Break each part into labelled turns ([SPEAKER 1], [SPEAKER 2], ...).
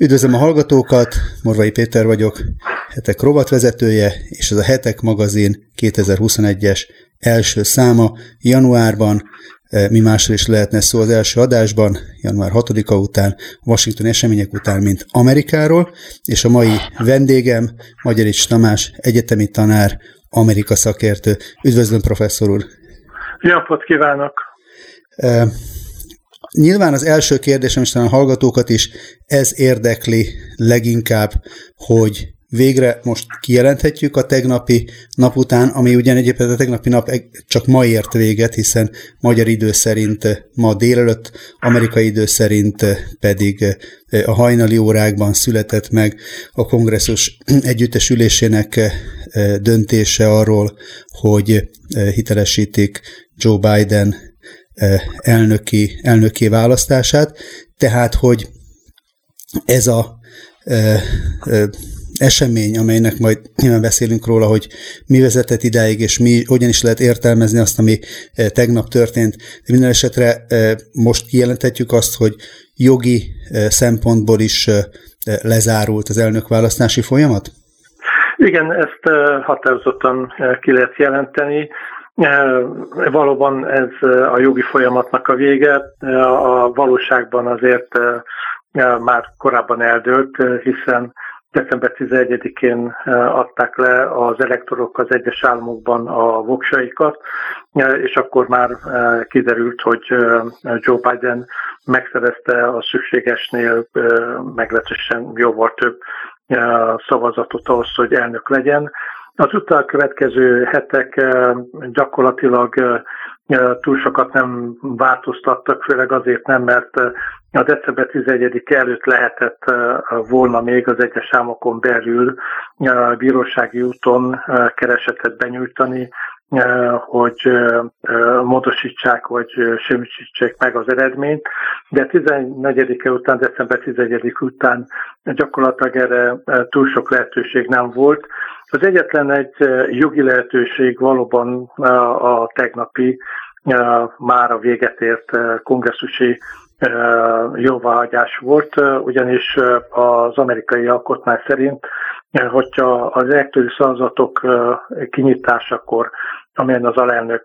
[SPEAKER 1] Üdvözlöm a hallgatókat, Morvai Péter vagyok, Hetek rovatvezetője, és ez a Hetek magazin 2021-es első száma. Januárban e, mi másról is lehetne szó az első adásban, január 6-a után, Washington események után, mint Amerikáról, és a mai vendégem Magyarics Tamás, egyetemi tanár, Amerika szakértő. Üdvözlöm, professzor úr!
[SPEAKER 2] Jó napot kívánok!
[SPEAKER 1] Nyilván az első kérdésem, és a hallgatókat is ez érdekli leginkább, hogy végre most kijelenthetjük a tegnapi nap után, ami ugyan egyébként a tegnapi nap csak ma ért véget, hiszen magyar idő szerint ma délelőtt, amerikai idő szerint pedig a hajnali órákban született meg a kongresszus együttesülésének döntése arról, hogy hitelesítik Joe Biden elnöki, elnöki választását, tehát hogy ez a e, e, esemény, amelynek majd nyilván beszélünk róla, hogy mi vezetett idáig, és mi hogyan is lehet értelmezni azt, ami tegnap történt. De minden esetre most kijelenthetjük azt, hogy jogi szempontból is lezárult az elnökválasztási folyamat?
[SPEAKER 2] Igen, ezt határozottan ki lehet jelenteni. Valóban ez a jogi folyamatnak a vége, a valóságban azért már korábban eldőlt, hiszen december 11-én adták le az elektorok az egyes államokban a voksaikat, és akkor már kiderült, hogy Joe Biden megszerezte a szükségesnél meglehetősen jóval több szavazatot ahhoz, hogy elnök legyen. Az utána következő hetek eh, gyakorlatilag eh, eh, túl sokat nem változtattak, főleg azért nem, mert a december 11 előtt lehetett volna még az egyes államokon belül bírósági úton keresetet benyújtani, hogy módosítsák vagy semmisítsék meg az eredményt, de 14-e után, december 11 után gyakorlatilag erre túl sok lehetőség nem volt. Az egyetlen egy jogi lehetőség valóban a tegnapi már a véget ért kongresszusi jóváhagyás volt, ugyanis az amerikai alkotmány szerint, hogyha az elektori szavazatok kinyitásakor, amelyen az alelnök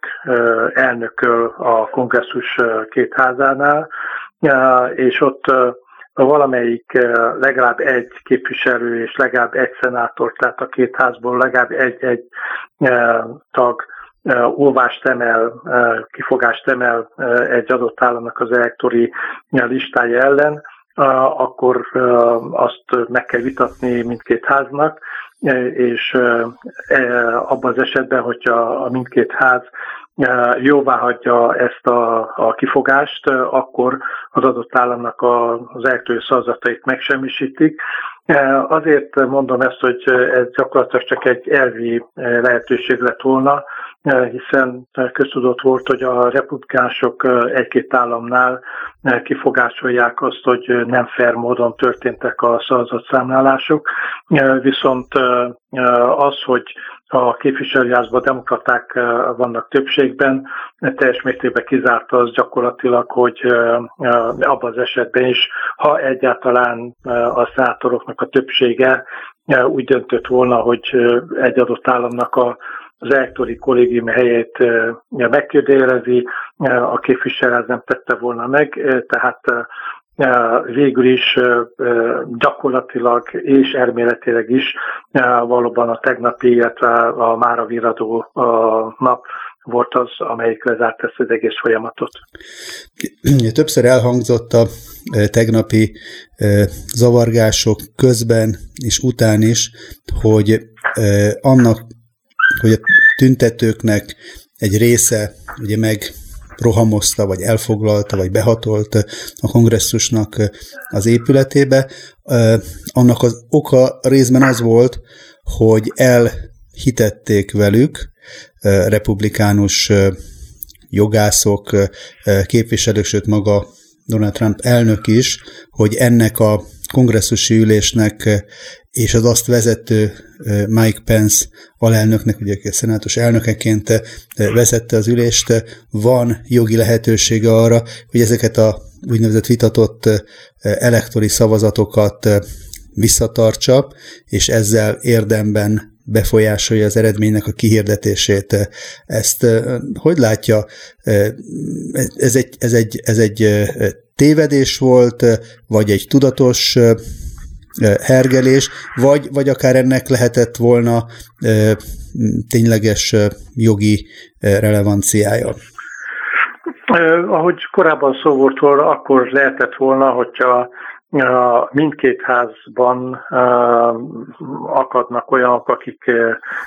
[SPEAKER 2] elnököl a kongresszus két házánál, és ott valamelyik legalább egy képviselő és legalább egy szenátor, tehát a két házból legalább egy-egy tag olvást emel, kifogást emel egy adott államnak az elektori listája ellen, akkor azt meg kell vitatni mindkét háznak, és abban az esetben, hogyha a mindkét ház jóvá hagyja ezt a, a kifogást, akkor az adott államnak az elektori szavazatait megsemmisítik. Azért mondom ezt, hogy ez gyakorlatilag csak egy elvi lehetőség lett volna, hiszen köztudott volt, hogy a republikánusok egy-két államnál kifogásolják azt, hogy nem fair módon történtek a szavazatszámlálások, viszont az, hogy a képviselőházban demokraták vannak többségben, teljes mértékben kizárta az gyakorlatilag, hogy abban az esetben is, ha egyáltalán a szenátoroknak a többsége úgy döntött volna, hogy egy adott államnak a az elektori kollégium helyét megkérdőjelezi, a képviselő nem tette volna meg, tehát végül is gyakorlatilag és elméletileg is valóban a tegnapi, illetve a mára viradó nap volt az, amelyik lezárt ezt az egész folyamatot.
[SPEAKER 1] Többször elhangzott a tegnapi zavargások közben és után is, hogy annak, hogy a tüntetőknek egy része ugye meg rohamozta, vagy elfoglalta, vagy behatolt a kongresszusnak az épületébe. Annak az oka részben az volt, hogy elhitették velük republikánus jogászok, képviselők, sőt maga Donald Trump elnök is, hogy ennek a kongresszusi ülésnek és az azt vezető Mike Pence alelnöknek, ugye a szenátus elnökeként vezette az ülést, van jogi lehetősége arra, hogy ezeket a úgynevezett vitatott elektori szavazatokat visszatartsa, és ezzel érdemben befolyásolja az eredménynek a kihirdetését. Ezt hogy látja? Ez egy, ez egy, ez egy tévedés volt, vagy egy tudatos hergelés, vagy, vagy akár ennek lehetett volna tényleges jogi relevanciája.
[SPEAKER 2] Ahogy korábban szó volt róla, akkor lehetett volna, hogyha mindkét házban akadnak olyanok, akik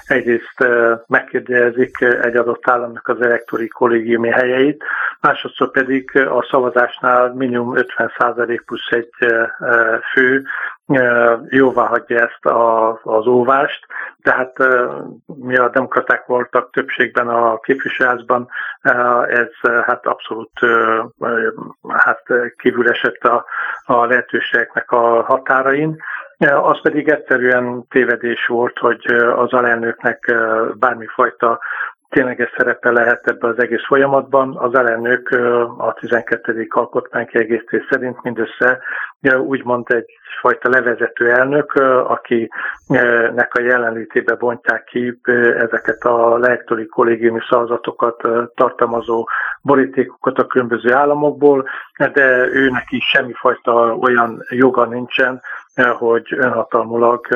[SPEAKER 2] egyrészt megkérdezik egy adott államnak az elektori kollégiumi helyeit, másodszor pedig a szavazásnál minimum 50% plusz egy fő jóvá hagyja ezt a, az óvást, tehát mi a demokraták voltak többségben a képviselőházban, ez hát abszolút hát kívül esett a, a lehetőségeknek a határain. Az pedig egyszerűen tévedés volt, hogy az alelnöknek bármifajta tényleges szerepe lehet ebbe az egész folyamatban. Az ellenők a 12. alkotmánykiegészítés szerint mindössze úgymond egyfajta levezető elnök, akinek a jelenlétébe bontják ki ezeket a lektori kollégiumi szavazatokat tartalmazó borítékokat a különböző államokból, de őnek is semmifajta olyan joga nincsen, hogy önhatalmulag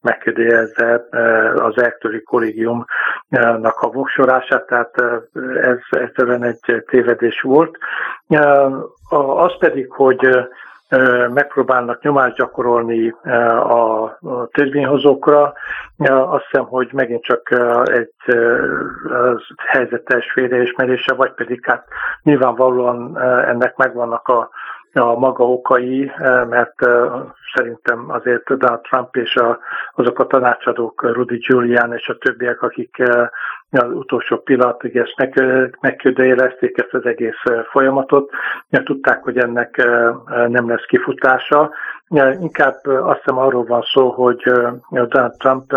[SPEAKER 2] megkérdezze az elektori kollégiumnak a voksorását, tehát ez egyszerűen egy tévedés volt. Az pedig, hogy megpróbálnak nyomást gyakorolni a törvényhozókra. Azt hiszem, hogy megint csak egy helyzetes félreismerése, vagy pedig hát nyilvánvalóan ennek megvannak a a maga okai, eh, mert eh, szerintem azért Donald Trump és a, azok a tanácsadók, Rudy Giuliani és a többiek, akik eh, az utolsó pillanatig ezt meg, megködőjelezték ezt az egész folyamatot, mert tudták, hogy ennek nem lesz kifutása. Inkább azt hiszem arról van szó, hogy Donald Trump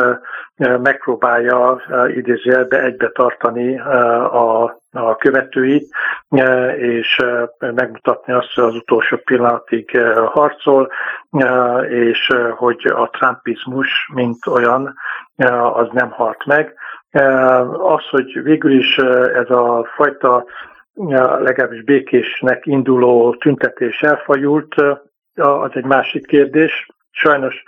[SPEAKER 2] megpróbálja idézőjelbe egybe tartani a, a követőit, és megmutatni azt, hogy az utolsó pillanatig harcol, és hogy a trumpizmus, mint olyan, az nem halt meg. Az, hogy végül is ez a fajta legalábbis békésnek induló tüntetés elfajult, az egy másik kérdés. Sajnos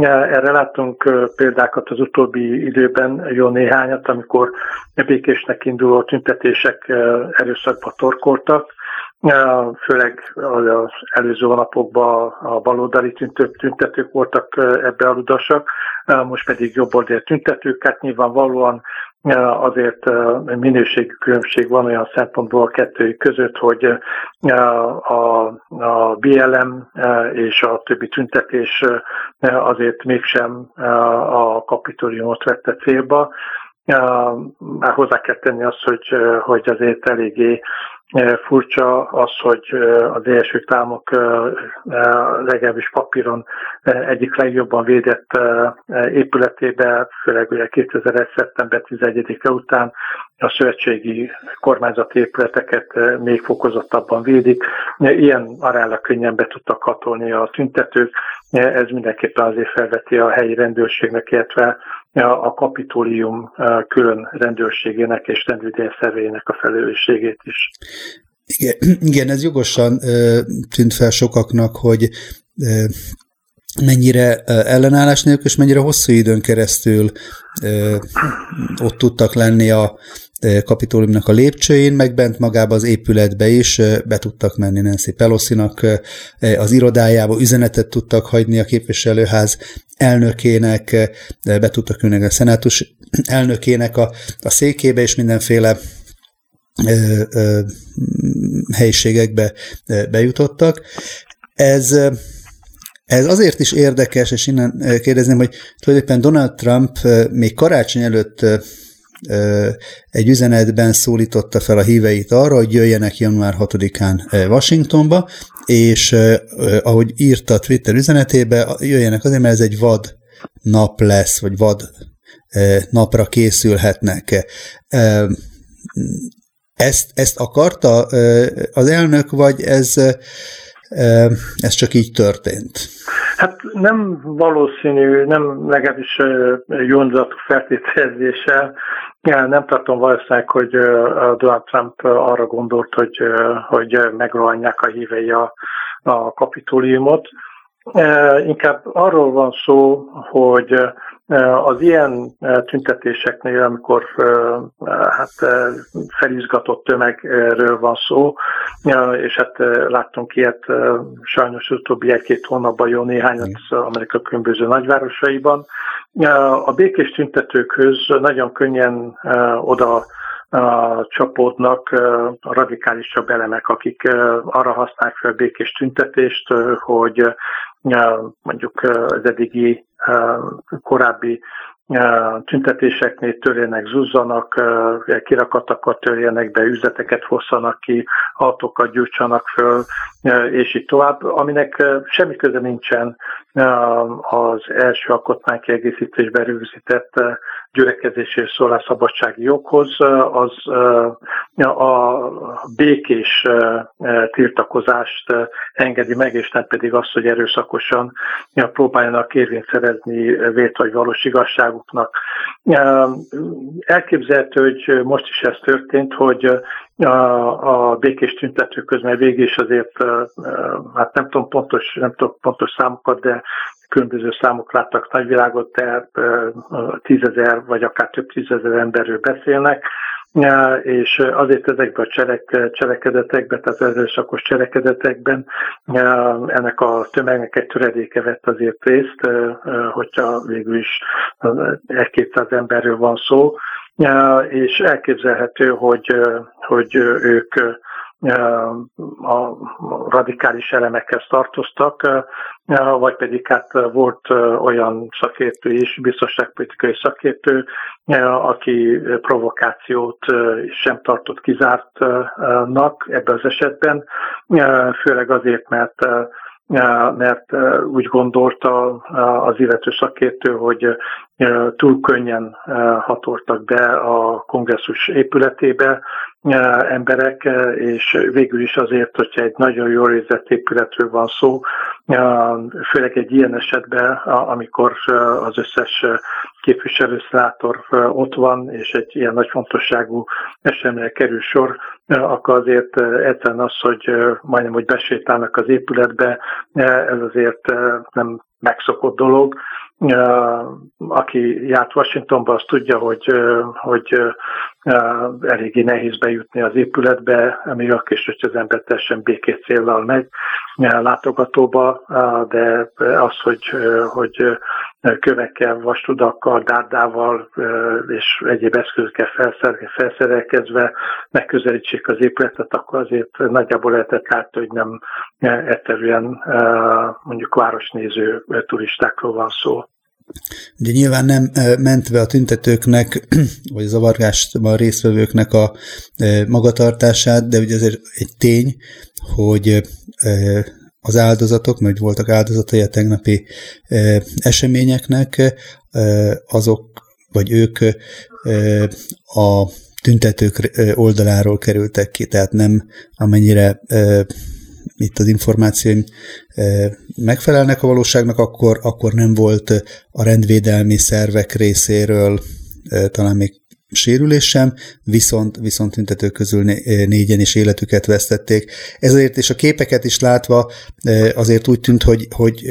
[SPEAKER 2] erre láttunk példákat az utóbbi időben, jó néhányat, amikor békésnek induló tüntetések erőszakba torkoltak, főleg az előző napokban a baloldali tüntetők voltak ebbe aludasak, most pedig jobboldali tüntetők, hát nyilvánvalóan azért minőségi különbség van olyan szempontból a kettőjük között, hogy a, a BLM és a többi tüntetés azért mégsem a kapitóliumot vette célba. Már hozzá kell tenni azt, hogy, hogy azért eléggé Furcsa az, hogy az első Államok legalábbis papíron egyik legjobban védett épületébe, főleg ugye 2001. szeptember 11-e után a szövetségi kormányzati épületeket még fokozottabban védik. Ilyen arála könnyen be tudtak hatolni a tüntetők. Ez mindenképpen azért felveti a helyi rendőrségnek, illetve a kapitólium külön rendőrségének és rendvédelmi szervének a felelősségét is.
[SPEAKER 1] Igen, ez jogosan tűnt fel sokaknak, hogy mennyire ellenállás nélkül, és mennyire hosszú időn keresztül ott tudtak lenni a kapitóliumnak a lépcsőjén, meg bent magába az épületbe is be tudtak menni Nancy Pelosi-nak az irodájába, üzenetet tudtak hagyni a képviselőház elnökének, be tudtak ülni a szenátus elnökének a, a székébe, és mindenféle helyiségekbe bejutottak. Ez ez azért is érdekes, és innen kérdezném, hogy tulajdonképpen Donald Trump még karácsony előtt egy üzenetben szólította fel a híveit arra, hogy jöjjenek január 6-án Washingtonba, és ahogy írta a Twitter üzenetébe, jöjjenek azért, mert ez egy vad nap lesz, vagy vad napra készülhetnek. Ezt, ezt akarta az elnök, vagy ez, ez csak így történt?
[SPEAKER 2] Hát nem valószínű, nem legalábbis jó feltételezéssel. Nem tartom valószínűleg, hogy Donald Trump arra gondolt, hogy, hogy megrohanják a hívei a, a kapitóliumot. Inkább arról van szó, hogy az ilyen tüntetéseknél, amikor hát felizgatott tömegről van szó, és hát láttunk ilyet sajnos utóbbi egy-két hónapban jó néhányat Amerika különböző nagyvárosaiban, a békés tüntetőkhöz nagyon könnyen oda csapódnak a radikálisabb elemek, akik arra használják fel a békés tüntetést, hogy mondjuk az eddigi korábbi tüntetéseknél törjenek, zuzzanak, kirakatokat törjenek be, üzleteket hozzanak ki, autókat gyújtsanak föl, és így tovább, aminek semmi köze nincsen az első alkotmánykiegészítésben rögzített gyülekezés és szólásszabadsági joghoz, az a békés tiltakozást engedi meg, és nem pedig azt, hogy erőszakosan próbáljanak érvényt szerezni vét vagy valós igazságuknak. Elképzelhető, hogy most is ez történt, hogy a, a békés tüntetők közben végig is azért, hát nem tudom pontos, nem tudom pontos számokat, de különböző számok láttak nagyvilágot, de tízezer vagy akár több tízezer emberről beszélnek, és azért ezekben a cselek, cselekedetekben, tehát erőszakos cselekedetekben ennek a tömegnek egy töredéke vett azért részt, hogyha végül is egy-kétszáz emberről van szó, és elképzelhető, hogy, hogy ők a radikális elemekhez tartoztak, vagy pedig hát volt olyan szakértő is, biztonságpolitikai szakértő, aki provokációt sem tartott kizártnak ebben az esetben, főleg azért, mert mert úgy gondolta az illető szakértő, hogy túl könnyen hatoltak be a kongresszus épületébe emberek, és végül is azért, hogyha egy nagyon jól érzett épületről van szó, főleg egy ilyen esetben, amikor az összes képviselőszenátor ott van, és egy ilyen nagy fontosságú eseményre kerül sor, akkor azért egyszerűen az, hogy majdnem, hogy besétálnak az épületbe, ez azért nem megszokott dolog. Aki járt Washingtonba, az tudja, hogy, hogy eléggé nehéz bejutni az épületbe, még akkor is, hogy az ember teljesen békés célral megy látogatóba, de az, hogy, hogy kövekkel, vastudakkal, dárdával és egyéb eszközökkel felszerelkezve megközelítsék az épületet, akkor azért nagyjából lehetett látni, hogy nem egyszerűen mondjuk városnéző turistákról van szó.
[SPEAKER 1] Ugye nyilván nem mentve a tüntetőknek, vagy a zavargásban résztvevőknek a magatartását, de ugye azért egy tény, hogy az áldozatok, mert voltak áldozatai a tegnapi eseményeknek, azok, vagy ők a tüntetők oldaláról kerültek ki, tehát nem amennyire itt az információim megfelelnek a valóságnak, akkor, akkor nem volt a rendvédelmi szervek részéről talán még sérülés viszont, viszont tüntetők közül négyen is életüket vesztették. Ezért és a képeket is látva azért úgy tűnt, hogy, hogy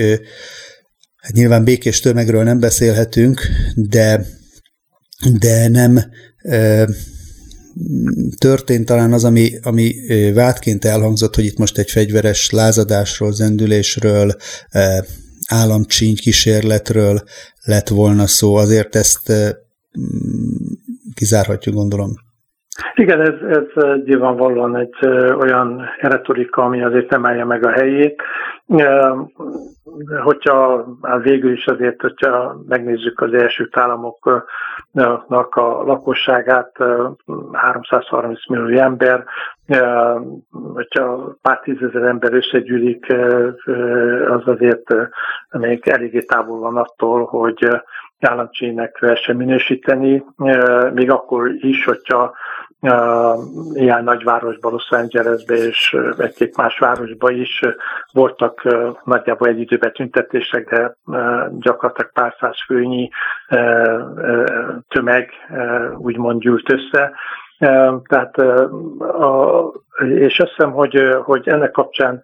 [SPEAKER 1] hát nyilván békés tömegről nem beszélhetünk, de, de nem történt talán az, ami, ami vádként elhangzott, hogy itt most egy fegyveres lázadásról, zendülésről, államcsíny kísérletről lett volna szó. Azért ezt kizárhatjuk, gondolom.
[SPEAKER 2] Igen, ez, ez nyilvánvalóan egy olyan retorika, ami azért emelje meg a helyét. Hogyha végül is azért, hogyha megnézzük az első államoknak a lakosságát, 330 millió ember, hogyha pár tízezer ember összegyűlik, az azért még eléggé távol van attól, hogy államcsénynek lehessen minősíteni, még akkor is, hogyha ilyen nagyvárosban, Los Angelesbe és egy-két más városban is voltak nagyjából egy időben tüntetések, de gyakorlatilag pár száz főnyi tömeg úgymond gyűlt össze. Tehát, és azt hiszem, hogy, hogy ennek kapcsán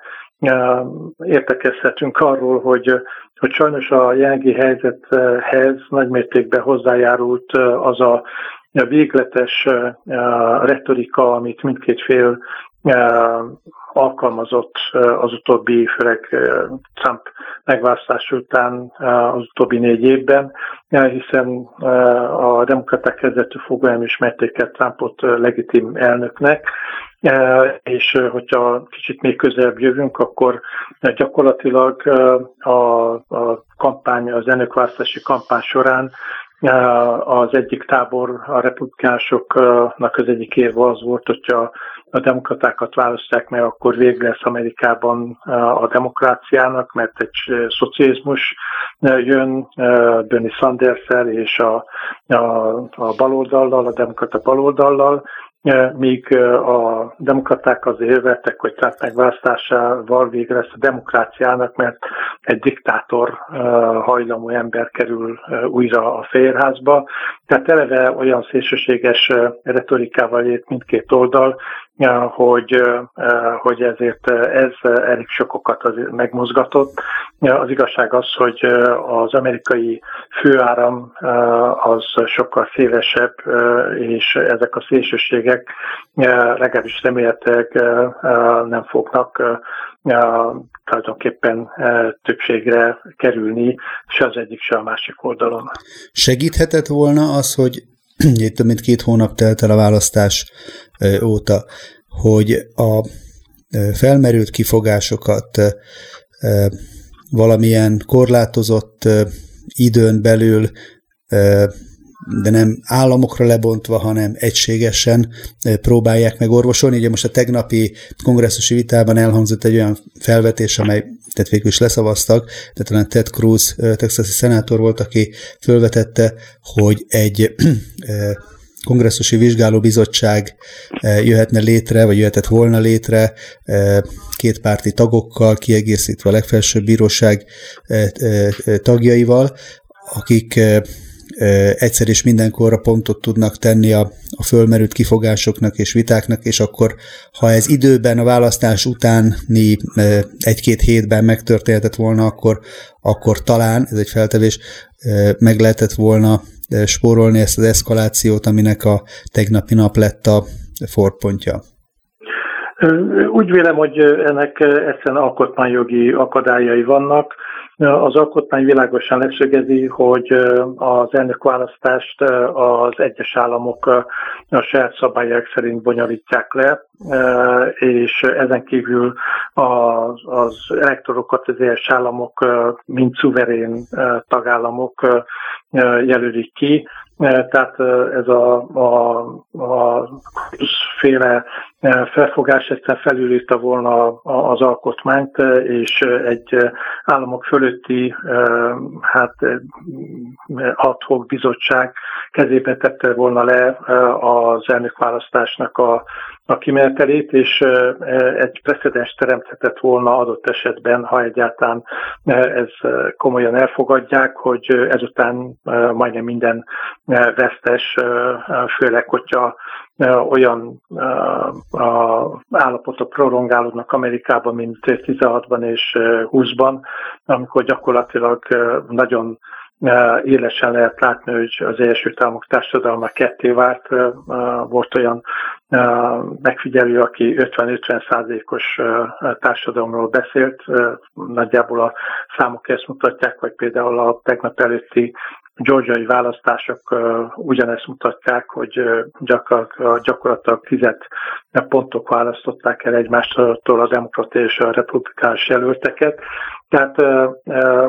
[SPEAKER 2] értekezhetünk arról, hogy, hogy sajnos a jelenlegi helyzethez nagymértékben hozzájárult az a végletes retorika, amit mindkét fél alkalmazott az utóbbi, főleg Trump megválasztás után az utóbbi négy évben, hiszen a demokraták kezdetű fogva nem ismerték el Trumpot legitim elnöknek, és hogyha kicsit még közelebb jövünk, akkor gyakorlatilag a, a kampány, az elnökválasztási kampány során az egyik tábor, a republikánusoknak az egyik érve az volt, hogyha a demokratákat választják meg, akkor végre lesz Amerikában a demokráciának, mert egy szocializmus jön Bernie sanders és a, a, a baloldallal, a demokrata baloldallal, míg a demokraták az érveltek, hogy Trump megválasztásával végre lesz a demokráciának, mert egy diktátor hajlamú ember kerül újra a férházba. Tehát eleve olyan szélsőséges retorikával ért mindkét oldal, hogy, hogy ezért ez elég sokokat az megmozgatott. Az igazság az, hogy az amerikai főáram az sokkal szélesebb, és ezek a szélsőségek legalábbis remélhetőleg nem fognak tulajdonképpen többségre kerülni, se az egyik, se a másik oldalon.
[SPEAKER 1] Segíthetett volna az, hogy itt mint két hónap telt el a választás óta, hogy a felmerült kifogásokat valamilyen korlátozott időn belül de nem államokra lebontva, hanem egységesen próbálják meg orvosolni. Ugye most a tegnapi kongresszusi vitában elhangzott egy olyan felvetés, amely tehát végül is leszavaztak, de talán Ted Cruz, texasi szenátor volt, aki felvetette, hogy egy kongresszusi vizsgálóbizottság jöhetne létre, vagy jöhetett volna létre kétpárti tagokkal, kiegészítve a legfelsőbb bíróság tagjaival, akik egyszer és mindenkorra pontot tudnak tenni a, a fölmerült kifogásoknak és vitáknak, és akkor, ha ez időben a választás utáni egy-két hétben megtörténhetett volna, akkor, akkor talán, ez egy feltevés, meg lehetett volna spórolni ezt az eszkalációt, aminek a tegnapi nap lett a fordpontja.
[SPEAKER 2] Úgy vélem, hogy ennek egyszerűen alkotmányjogi akadályai vannak. Az alkotmány világosan leszögezi, hogy az elnökválasztást az egyes államok a saját szabályok szerint bonyolítják le, és ezen kívül az, az elektorokat az egyes államok, mint szuverén tagállamok jelölik ki, tehát ez a, a, a féle felfogás egyszer felülírta volna az alkotmányt, és egy államok fölötti hát adhok bizottság kezébe tette volna le az elnökválasztásnak a, a kimenetelét, és egy precedens teremthetett volna adott esetben, ha egyáltalán ez komolyan elfogadják, hogy ezután majdnem minden vesztes, főleg, hogyha olyan állapotok prolongálódnak Amerikában, mint 16-ban és 20-ban, amikor gyakorlatilag nagyon élesen lehet látni, hogy az első Államok társadalma ketté vált. Volt olyan megfigyelő, aki 50-50 százalékos társadalomról beszélt. Nagyjából a számok ezt mutatják, vagy például a tegnap előtti georgiai választások ugyanezt mutatják, hogy gyakorlatilag, gyakorlatilag tizet pontok választották el egymástól a demokrata és a republikánus jelölteket. Tehát,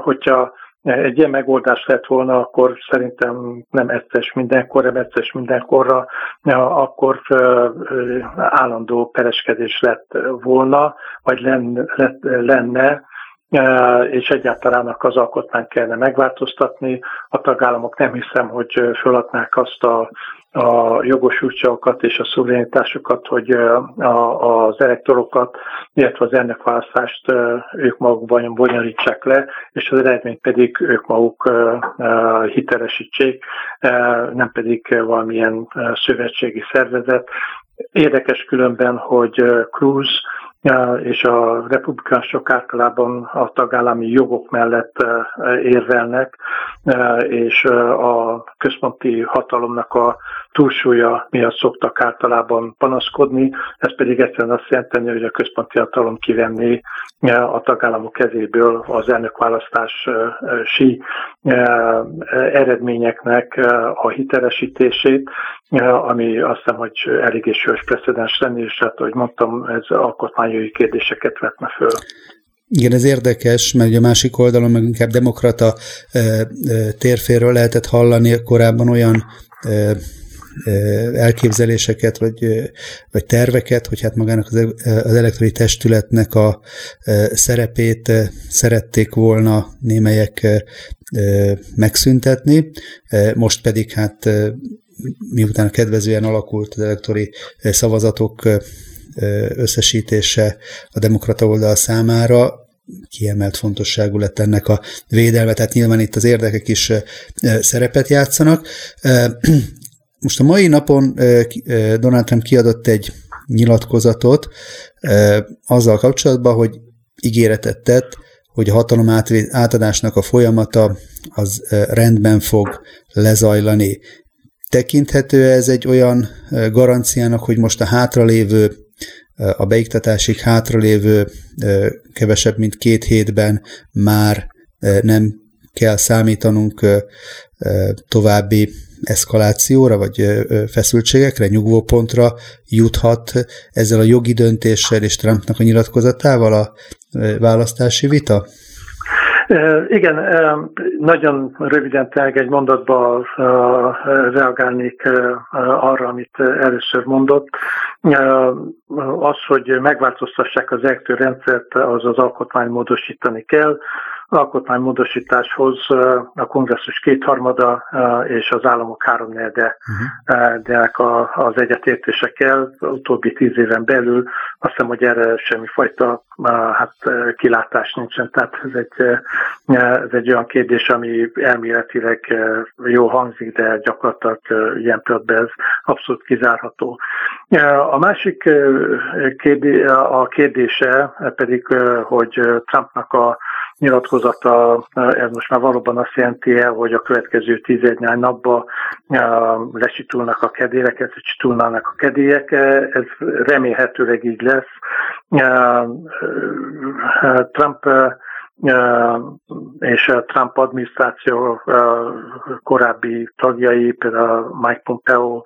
[SPEAKER 2] hogyha egy ilyen megoldás lett volna, akkor szerintem nem egyszer mindenkor, nem egyszer mindenkorra, akkor állandó pereskedés lett volna, vagy lenne, és egyáltalán az alkotmányt kellene megváltoztatni. A tagállamok nem hiszem, hogy föladnák azt a a jogosultságokat és a szuverenitásukat, hogy a, az elektorokat, illetve az elnökválasztást ők maguk bonyolítsák le, és az eredményt pedig ők maguk hitelesítsék, nem pedig valamilyen szövetségi szervezet. Érdekes különben, hogy Cruz és a republikánusok általában a tagállami jogok mellett érvelnek, és a központi hatalomnak a túlsúlya miatt szoktak általában panaszkodni, ez pedig egyszerűen azt jelenti, hogy a központi hatalom kivenni a tagállamok kezéből az elnökválasztási eredményeknek a hitelesítését, ami azt hiszem, hogy eléggé sős precedens lenni, és hát, ahogy mondtam, ez alkotmányos kérdéseket vetne föl.
[SPEAKER 1] Igen, ez érdekes, mert a másik oldalon meg inkább demokrata térféről lehetett hallani korábban olyan elképzeléseket, vagy, vagy terveket, hogy hát magának az, az elektronikai testületnek a szerepét szerették volna némelyek megszüntetni, most pedig hát miután kedvezően alakult az elektori szavazatok összesítése a demokrata oldal számára, kiemelt fontosságú lett ennek a védelme, tehát nyilván itt az érdekek is szerepet játszanak. Most a mai napon Donald Trump kiadott egy nyilatkozatot azzal kapcsolatban, hogy ígéretet tett, hogy a hatalom átadásnak a folyamata az rendben fog lezajlani. Tekinthető ez egy olyan garanciának, hogy most a hátralévő, a beiktatásig hátralévő kevesebb, mint két hétben már nem kell számítanunk további eszkalációra, vagy feszültségekre, nyugvópontra juthat ezzel a jogi döntéssel és Trumpnak a nyilatkozatával a választási vita?
[SPEAKER 2] Igen, nagyon röviden egy mondatba reagálnék arra, amit először mondott. Az, hogy megváltoztassák az eltő rendszert, az az alkotmány módosítani kell alkotmánymódosításhoz a kongresszus kétharmada és az államok háromnegyede uh-huh. az egyetértésekkel utóbbi tíz éven belül. Azt hiszem, hogy erre semmifajta hát, kilátás nincsen. Tehát ez egy, ez egy olyan kérdés, ami elméletileg jó hangzik, de gyakorlatilag ilyen pillanatban ez abszolút kizárható. A másik kérdé, a kérdése pedig, hogy Trumpnak a nyilatkozata, ez most már valóban azt jelenti el, hogy a következő tizednyány napban lesitulnak a kedélyek, lesitulnának a kedélyek, ez remélhetőleg így lesz. Trump és a Trump adminisztráció korábbi tagjai, például Mike Pompeo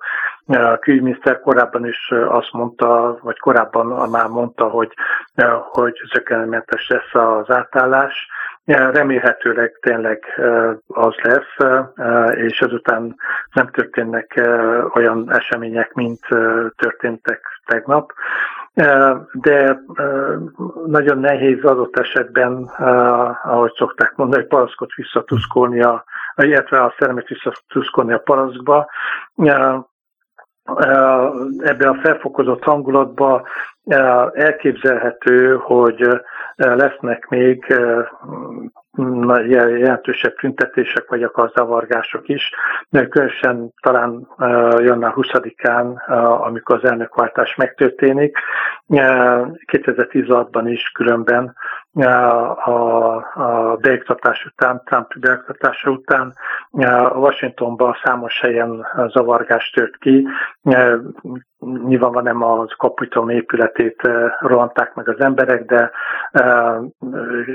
[SPEAKER 2] a külügyminiszter korábban is azt mondta, vagy korábban már mondta, hogy, hogy zökenőmentes lesz az átállás. Remélhetőleg tényleg az lesz, és ezután nem történnek olyan események, mint történtek tegnap. De nagyon nehéz adott esetben, ahogy szokták mondani, paraszkot visszatuszkolni, a, illetve a szeremet visszatuszkolni a paraszkba. Ebben a felfokozott hangulatban elképzelhető, hogy lesznek még jelentősebb tüntetések vagy akar zavargások is, különösen talán január 20-án, amikor az elnökváltás megtörténik. 2016-ban is különben a, a beiktatás után, Trump beiktatása után Washingtonban számos helyen zavargás tört ki. Nyilván nem az kapitalom épületét rohanták meg az emberek, de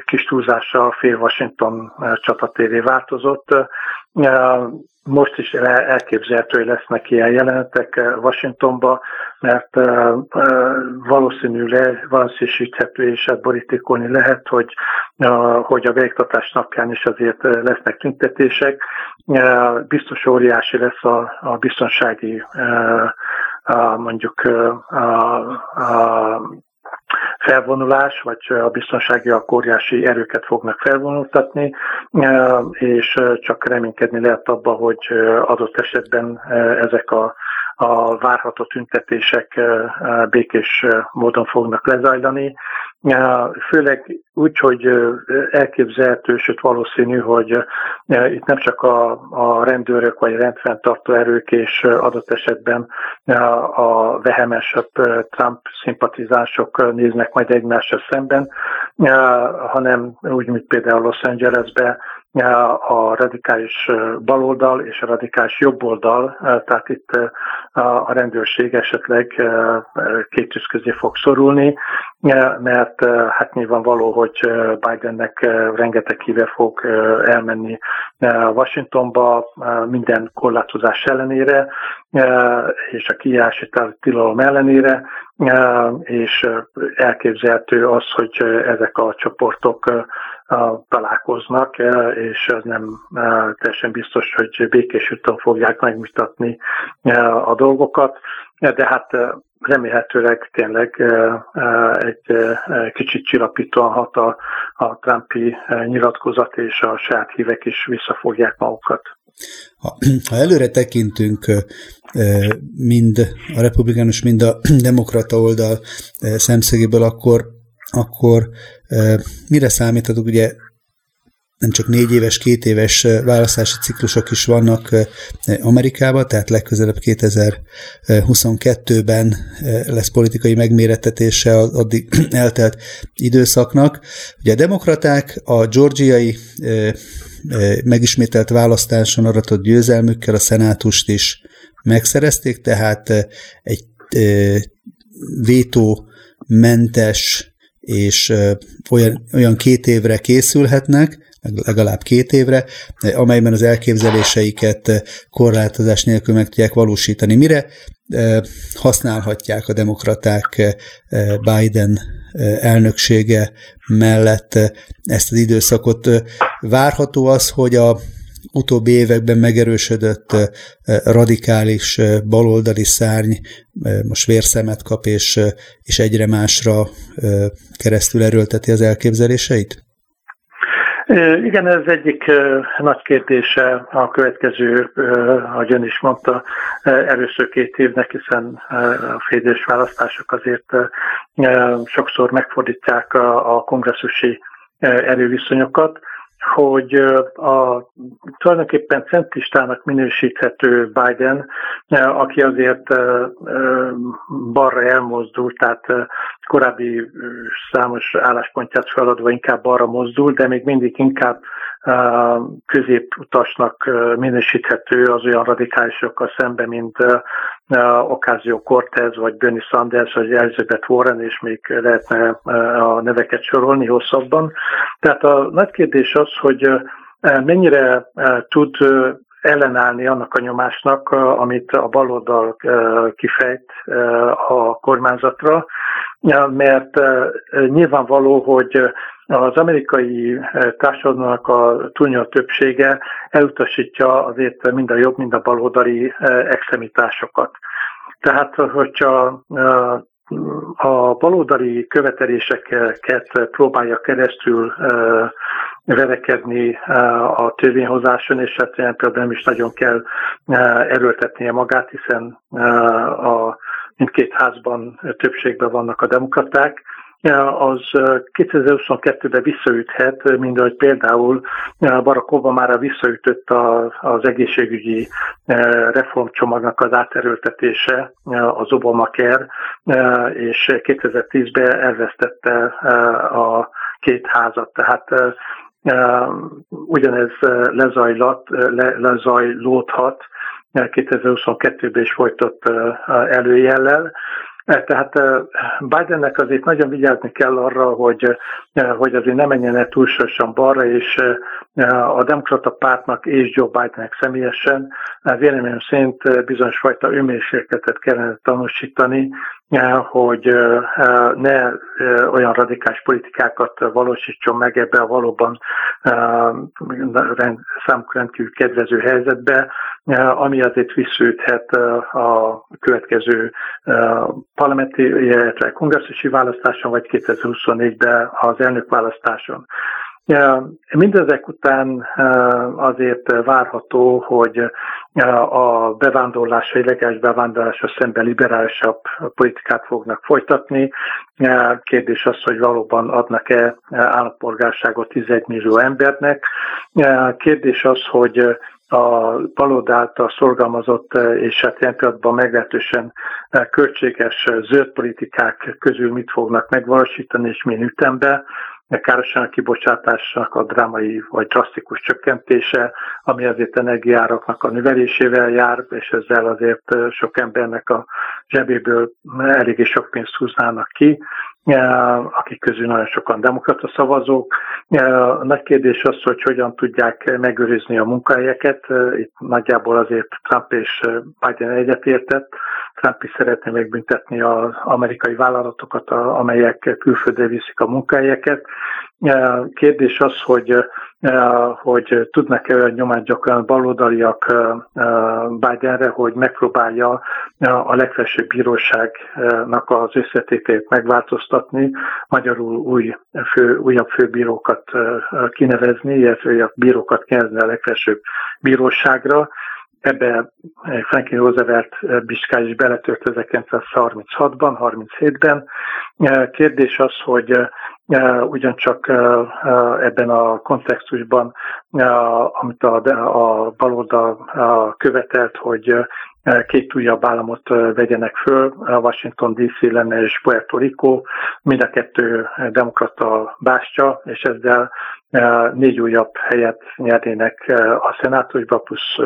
[SPEAKER 2] kis túlzással fél Washington csatatévé változott. Most is elképzelhető, hogy lesznek ilyen jelenetek Washingtonba, mert valószínűleg valószínűsíthető és hát borítékolni lehet, hogy, hogy a végtatás napján is azért lesznek tüntetések. Biztos óriási lesz a, a biztonsági mondjuk felvonulás, vagy a biztonsági óriási erőket fognak felvonultatni, és csak reménykedni lehet abba, hogy adott esetben ezek a a várható tüntetések békés módon fognak lezajlani. Főleg úgy, hogy elképzelhető, sőt valószínű, hogy itt nem csak a, a rendőrök vagy rendfenntartó erők és adott esetben a vehemesebb Trump szimpatizánsok néznek majd egymással szemben, hanem úgy, mint például Los Angelesbe a radikális baloldal és a radikális jobboldal, tehát itt a rendőrség esetleg két tűz közé fog szorulni, mert hát nyilvánvaló, hogy Bidennek rengeteg híve fog elmenni Washingtonba minden korlátozás ellenére, és a kijárási tilalom ellenére, és elképzelhető az, hogy ezek a csoportok találkoznak, és ez nem teljesen biztos, hogy békés úton fogják megmutatni a dolgokat, de hát remélhetőleg tényleg egy kicsit csillapítóan hat a, a Trumpi nyilatkozat, és a saját hívek is visszafogják magukat.
[SPEAKER 1] Ha, ha előre tekintünk mind a republikánus, mind a demokrata oldal szemszögéből, akkor, akkor mire számíthatok? Ugye nem csak négy éves, két éves választási ciklusok is vannak Amerikában, tehát legközelebb 2022-ben lesz politikai megmérettetése az addig eltelt időszaknak. Ugye a demokraták a georgiai megismételt választáson aratott győzelmükkel a szenátust is megszerezték, tehát egy vétómentes és olyan, olyan két évre készülhetnek, legalább két évre, amelyben az elképzeléseiket korlátozás nélkül meg tudják valósítani. Mire használhatják a demokraták Biden elnöksége mellett ezt az időszakot. Várható az, hogy a utóbbi években megerősödött radikális baloldali szárny most vérszemet kap, és, és egyre másra keresztül erőlteti az elképzeléseit?
[SPEAKER 2] Igen, ez egyik nagy kérdése a következő, ahogy ön is mondta, először két évnek, hiszen a félidős választások azért sokszor megfordítják a kongresszusi erőviszonyokat hogy a tulajdonképpen centristának minősíthető Biden, aki azért balra elmozdult, tehát korábbi számos álláspontját feladva inkább arra mozdul, de még mindig inkább középutasnak minősíthető az olyan radikálisokkal szemben, mint Ocasio Cortez, vagy Bernie Sanders, vagy Elizabeth Warren, és még lehetne a neveket sorolni hosszabban. Tehát a nagy kérdés az, hogy mennyire tud ellenállni annak a nyomásnak, amit a baloldal kifejt a kormányzatra, mert nyilvánvaló, hogy az amerikai társadalomnak a túlnyomó többsége elutasítja azért mind a jobb, mind a baloldali extremitásokat. Tehát, hogyha a baloldali követeléseket próbálja keresztül verekedni a törvényhozáson, és hát például nem is nagyon kell erőltetnie magát, hiszen a mindkét házban többségben vannak a demokraták, az 2022-ben visszaüthet, mint ahogy például Barack Obama visszaütött az egészségügyi reformcsomagnak az áterőltetése, az Obamacare, és 2010-ben elvesztette a két házat. Tehát ugyanez lezajlott, le, lezajlódhat 2022-ben is folytott előjellel. E, tehát Bidennek azért nagyon vigyázni kell arra, hogy, hogy azért ne menjen el túlsorosan balra, és a demokrata pártnak és Joe Bidennek személyesen véleményem szerint bizonyos fajta önmérsékletet kellene tanúsítani, hogy ne olyan radikális politikákat valósítson meg ebbe a valóban számukra rendkívül kedvező helyzetbe, ami azért visszőthet a következő parlamenti, illetve kongresszusi választáson, vagy 2024-ben az elnökválasztáson. Mindezek után azért várható, hogy a bevándorlás, a illegális bevándorlásra szemben liberálisabb politikát fognak folytatni. Kérdés az, hogy valóban adnak-e állampolgárságot 11 millió embernek. Kérdés az, hogy a balold által szorgalmazott és hát ilyen pillanatban meglehetősen költséges zöld politikák közül mit fognak megvalósítani és milyen ütemben a kibocsátásnak a drámai vagy drasztikus csökkentése, ami azért energiáraknak a növelésével jár, és ezzel azért sok embernek a zsebéből eléggé sok pénzt húznának ki, akik közül nagyon sokan demokrata szavazók. A nagy kérdés az, hogy hogyan tudják megőrizni a munkahelyeket. Itt nagyjából azért Trump és Biden egyetértett, Trump is szeretné megbüntetni az amerikai vállalatokat, amelyek külföldre viszik a munkahelyeket. Kérdés az, hogy, hogy tudnak-e olyan nyomást gyakorlani baloldaliak Bidenre, hogy megpróbálja a legfelsőbb bíróságnak az összetételét megváltoztatni, magyarul új fő, újabb főbírókat kinevezni, illetve a bírókat kinevezni a legfelsőbb bíróságra, Ebbe Franklin Roosevelt Biskály is beletört 1936-ban, 37-ben. Kérdés az, hogy ugyancsak ebben a kontextusban, amit a, a baloldal követelt, hogy két újabb államot vegyenek föl, Washington DC lenne és Puerto Rico, mind a kettő demokrata bástya, és ezzel négy újabb helyet nyernének a szenátusba, plusz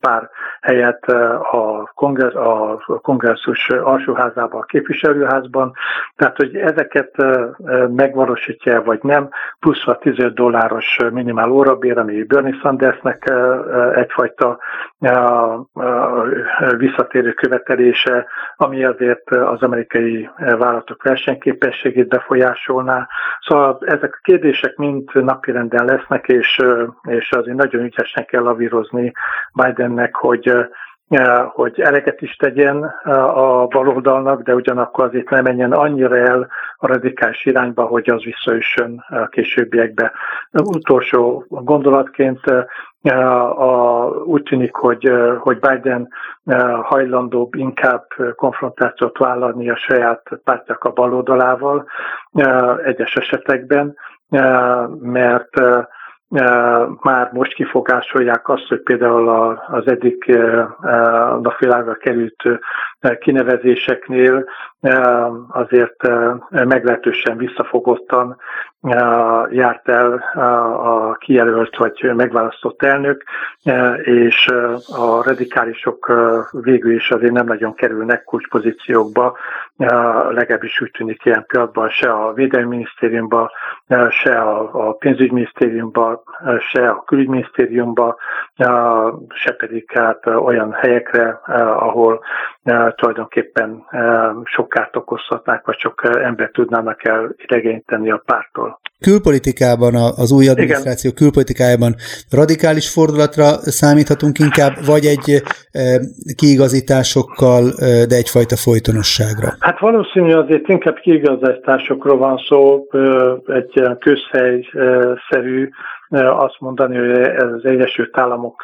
[SPEAKER 2] pár helyet a, kongress, a kongresszus alsóházában, a képviselőházban. Tehát, hogy ezeket megvalósítja vagy nem, plusz a 15 dolláros minimál órabér, ami Bernie Sandersnek egyfajta visszatérő követelése, ami azért az amerikai vállalatok versenyképességét befolyásolná. Szóval ezek a kérdések mind napirenden lesznek, és, és azért nagyon ügyesen kell lavírozni Bidennek, hogy hogy eleget is tegyen a baloldalnak, de ugyanakkor azért nem menjen annyira el a radikális irányba, hogy az visszaüssön a későbbiekbe. Utolsó gondolatként a, úgy tűnik, hogy, hogy Biden hajlandóbb inkább konfrontációt vállalni a saját pártjak a baloldalával egyes esetekben, mert már most kifogásolják azt, hogy például az eddig napvilágra került kinevezéseknél azért meglehetősen visszafogottan járt el a kijelölt vagy megválasztott elnök, és a radikálisok végül is azért nem nagyon kerülnek kulcspozíciókba, legalábbis úgy tűnik ilyen pillanatban se a Védelmi Minisztériumban, se a pénzügyminisztériumban, se a külügyminisztériumban, se pedig hát olyan helyekre, ahol tulajdonképpen sok kárt okozhatnák, vagy sok ember tudnának el idegényteni a pártól.
[SPEAKER 1] Külpolitikában, az új adminisztráció Igen. külpolitikájában radikális fordulatra számíthatunk inkább, vagy egy kiigazításokkal, de egyfajta folytonosságra?
[SPEAKER 2] Hát valószínű azért inkább kiigazításokról van szó, egy közhelyszerű azt mondani, hogy ez az Egyesült Államok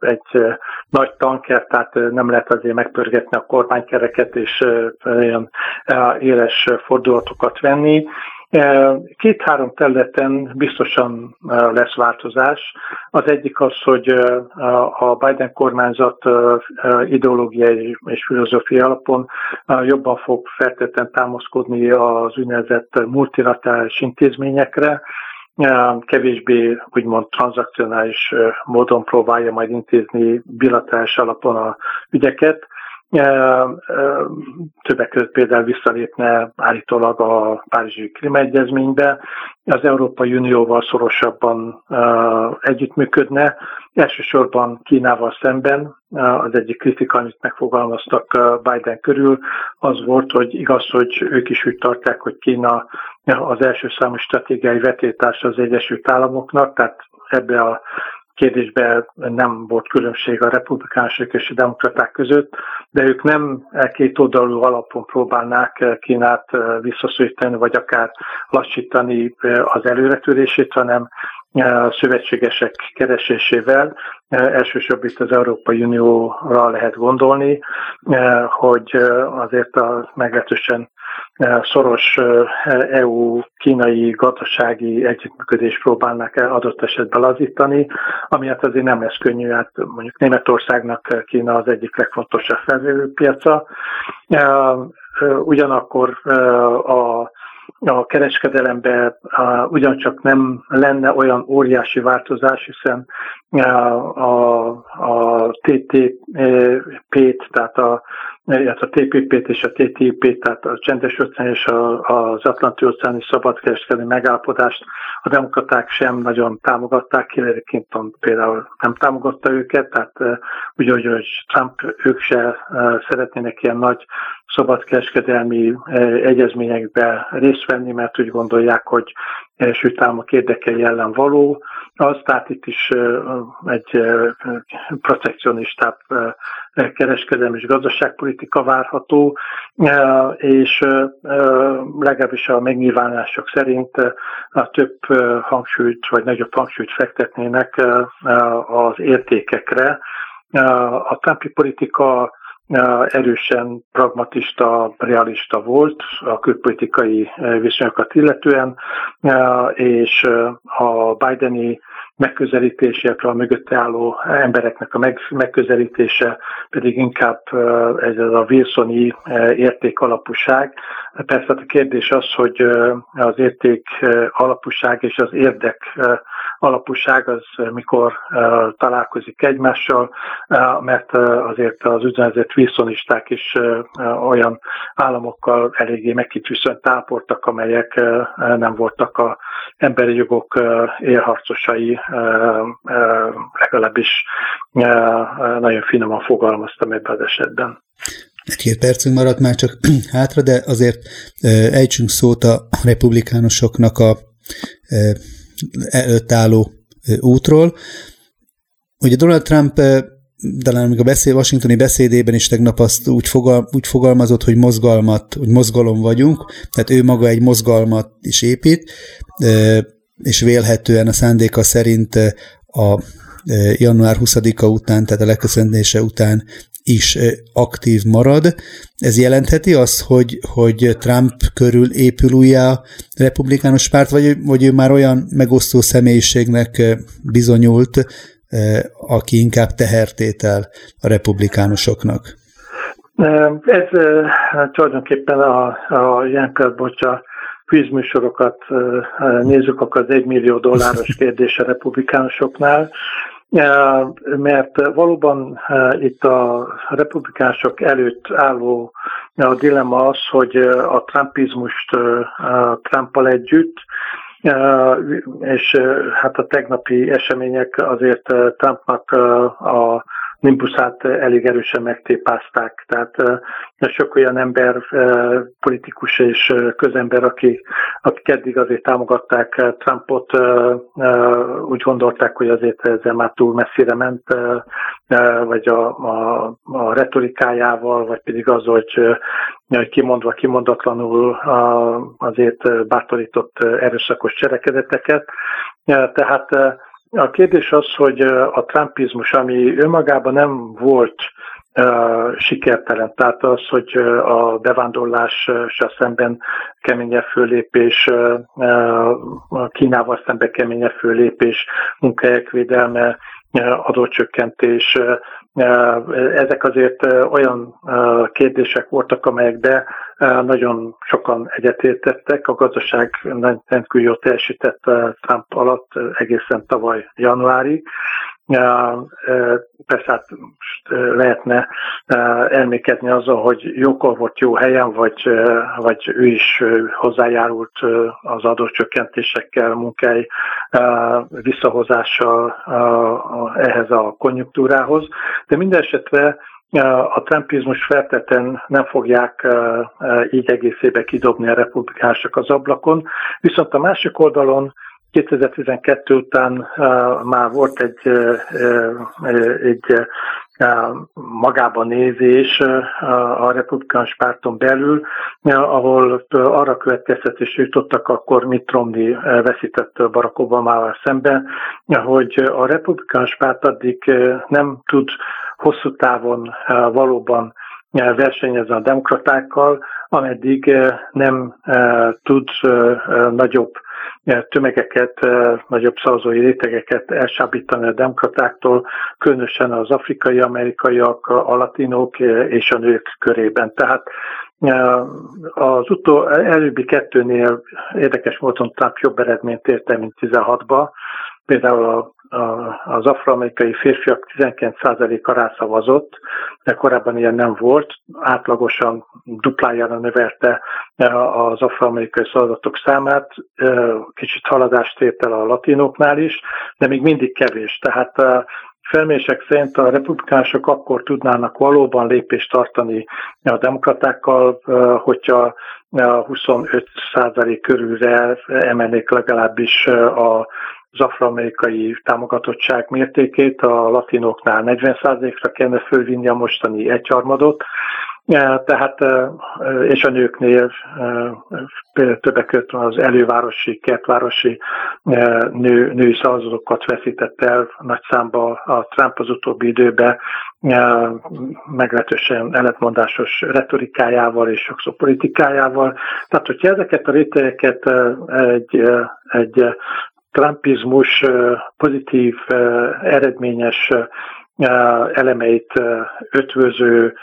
[SPEAKER 2] egy nagy tanker, tehát nem lehet azért megpörgetni a kormánykereket és olyan éles fordulatokat venni. Két-három területen biztosan lesz változás. Az egyik az, hogy a Biden kormányzat ideológiai és filozófiai alapon jobban fog feltétlenül támaszkodni az úgynevezett multilaterális intézményekre, kevésbé úgymond tranzakcionális módon próbálja majd intézni bilaterális alapon a ügyeket. Többek között például visszalépne állítólag a Párizsi Klímaegyezménybe, az Európai Unióval szorosabban együttműködne, elsősorban Kínával szemben. Az egyik kritika, amit megfogalmaztak Biden körül, az volt, hogy igaz, hogy ők is úgy tartják, hogy Kína az első számú stratégiai vetétás az Egyesült Államoknak, tehát ebbe a kérdésben nem volt különbség a republikánusok és a demokraták között, de ők nem két oldalú alapon próbálnák Kínát visszaszorítani, vagy akár lassítani az előretörését, hanem szövetségesek keresésével, elsősorban itt az Európai Unióra lehet gondolni, hogy azért a meglehetősen szoros EU-kínai gazdasági együttműködést próbálnak adott esetben lazítani, ami hát azért nem lesz könnyű, hát mondjuk Németországnak Kína az egyik legfontosabb felvevőpiaca. Ugyanakkor a a kereskedelemben ugyancsak nem lenne olyan óriási változás, hiszen a, a, a TTP-t, tehát a illetve a TPP-t és a TTIP-t, tehát a csendes óceán és a, az Atlanti óceáni szabadkereskedelmi megállapodást a demokraták sem nagyon támogatták, Hillary Clinton például nem támogatta őket, tehát úgy, hogy Trump ők se szeretnének ilyen nagy szabadkereskedelmi egyezményekbe részt venni, mert úgy gondolják, hogy első támok érdekei ellen való. Az, tehát itt is egy protekcionistább kereskedelmi és gazdaságpolitika várható, és legalábbis a megnyilvánulások szerint a több hangsúlyt, vagy nagyobb hangsúlyt fektetnének az értékekre. A Trumpi politika erősen pragmatista, realista volt a külpolitikai viszonyokat illetően, és a Bideni megközelítése, a mögötte álló embereknek a megközelítése pedig inkább ez a Wilsoni érték alapúság. Persze a kérdés az, hogy az érték alapúság és az érdek alapúság az mikor találkozik egymással, mert azért az úgynevezett Wilsonisták is olyan államokkal eléggé megkitűzően táportak, amelyek nem voltak a emberi jogok élharcosai, legalábbis nagyon finoman fogalmaztam ebben az esetben.
[SPEAKER 1] Egy-két percünk maradt már csak hátra, de azért ejtsünk szót a republikánusoknak a előtt álló útról. Ugye Donald Trump talán még a beszél, washingtoni beszédében is tegnap azt úgy, fogal, úgy fogalmazott, hogy mozgalmat, hogy mozgalom vagyunk, tehát ő maga egy mozgalmat is épít, és vélhetően a szándéka szerint a január 20-a után, tehát a leköszöntése után is aktív marad. Ez jelentheti azt, hogy, hogy Trump körül épül újjá a republikánus párt, vagy, vagy ő már olyan megosztó személyiségnek bizonyult, aki inkább tehertétel a republikánusoknak?
[SPEAKER 2] Ez tulajdonképpen a, a Janker Bocsa kvízműsorokat nézzük, akkor az egymillió dolláros kérdés a republikánusoknál mert valóban itt a republikások előtt álló a dilemma az, hogy a trumpizmust Trumpal együtt, és hát a tegnapi események azért Trumpnak a Nimbusát elég erősen megtépázták. Tehát sok olyan ember, politikus és közember, aki, akik eddig azért támogatták Trumpot, úgy gondolták, hogy azért ezzel már túl messzire ment, vagy a, a, a retorikájával, vagy pedig az, hogy kimondva, kimondatlanul azért bátorított erőszakos cselekedeteket. Tehát a kérdés az, hogy a trumpizmus, ami önmagában nem volt sikertelen, tehát az, hogy a bevándorlással szemben keményebb fölépés, Kínával szemben keményebb fölépés, munkahelyek védelme, adócsökkentés, ezek azért olyan kérdések voltak, amelyekbe nagyon sokan egyetértettek. A gazdaság rendkívül jól teljesített Trump alatt egészen tavaly januárig. Persze hát lehetne elmékedni azzal, hogy jókor volt jó helyen, vagy, vagy ő is hozzájárult az adócsökkentésekkel, munkái visszahozással ehhez a konjunktúrához. De minden esetre a trumpizmus felteten nem fogják így egészébe kidobni a republikások az ablakon, viszont a másik oldalon 2012 után már volt egy, egy magában nézés a republikánus párton belül, ahol arra következtetés jutottak akkor Mitt Romney veszített Barack Obama-val szemben, hogy a republikánus párt addig nem tud hosszú távon valóban versenyezni a demokratákkal, ameddig nem tud nagyobb tömegeket, nagyobb szavazói rétegeket elsábítani a demokratáktól, különösen az afrikai amerikaiak, a latinok és a nők körében. Tehát az utó, előbbi kettőnél érdekes módon Trump jobb eredményt érte, mint 16-ba. Például a az afroamerikai férfiak 19%-a rászavazott, de korábban ilyen nem volt, átlagosan duplájára növelte az afroamerikai szavazatok számát, kicsit haladást ért el a latinoknál is, de még mindig kevés. Tehát felmések szerint a republikánusok akkor tudnának valóban lépést tartani a demokratákkal, hogyha 25% körülre emelnék legalábbis a az afroamerikai támogatottság mértékét, a latinoknál 40%-ra kellene fölvinni a mostani egyharmadot, tehát, és a nőknél többek között az elővárosi, kertvárosi nő, női szavazatokat veszített el nagy számba a Trump az utóbbi időben, meglehetősen ellentmondásos retorikájával és sokszor politikájával. Tehát, hogyha ezeket a rétegeket egy, egy trumpizmus pozitív, eredményes elemeit ötvöző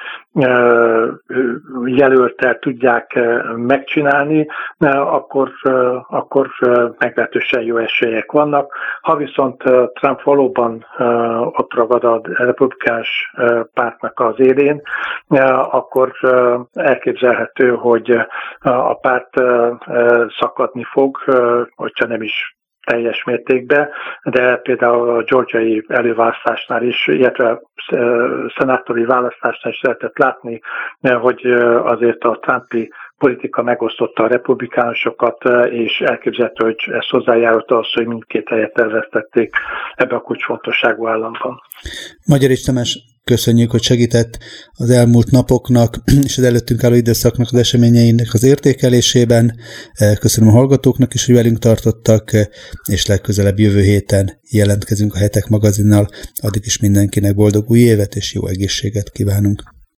[SPEAKER 2] jelöltel tudják megcsinálni, akkor, akkor meglehetősen jó esélyek vannak. Ha viszont Trump valóban ott ragad a republikás pártnak az élén, akkor elképzelhető, hogy a párt szakadni fog, hogyha nem is teljes mértékben, de például a georgiai előválasztásnál is, illetve szenátori választásnál is lehetett látni, hogy azért a Trumpi politika megosztotta a republikánusokat, és elképzelhető, hogy ez hozzájárult az, hogy mindkét helyet elvesztették ebbe a kulcsfontosságú államban.
[SPEAKER 1] Magyar Tamás, köszönjük, hogy segített az elmúlt napoknak és az előttünk álló időszaknak az eseményeinek az értékelésében. Köszönöm a hallgatóknak is, hogy velünk tartottak, és legközelebb jövő héten jelentkezünk a Hetek magazinnal. Addig is mindenkinek boldog új évet és jó egészséget kívánunk.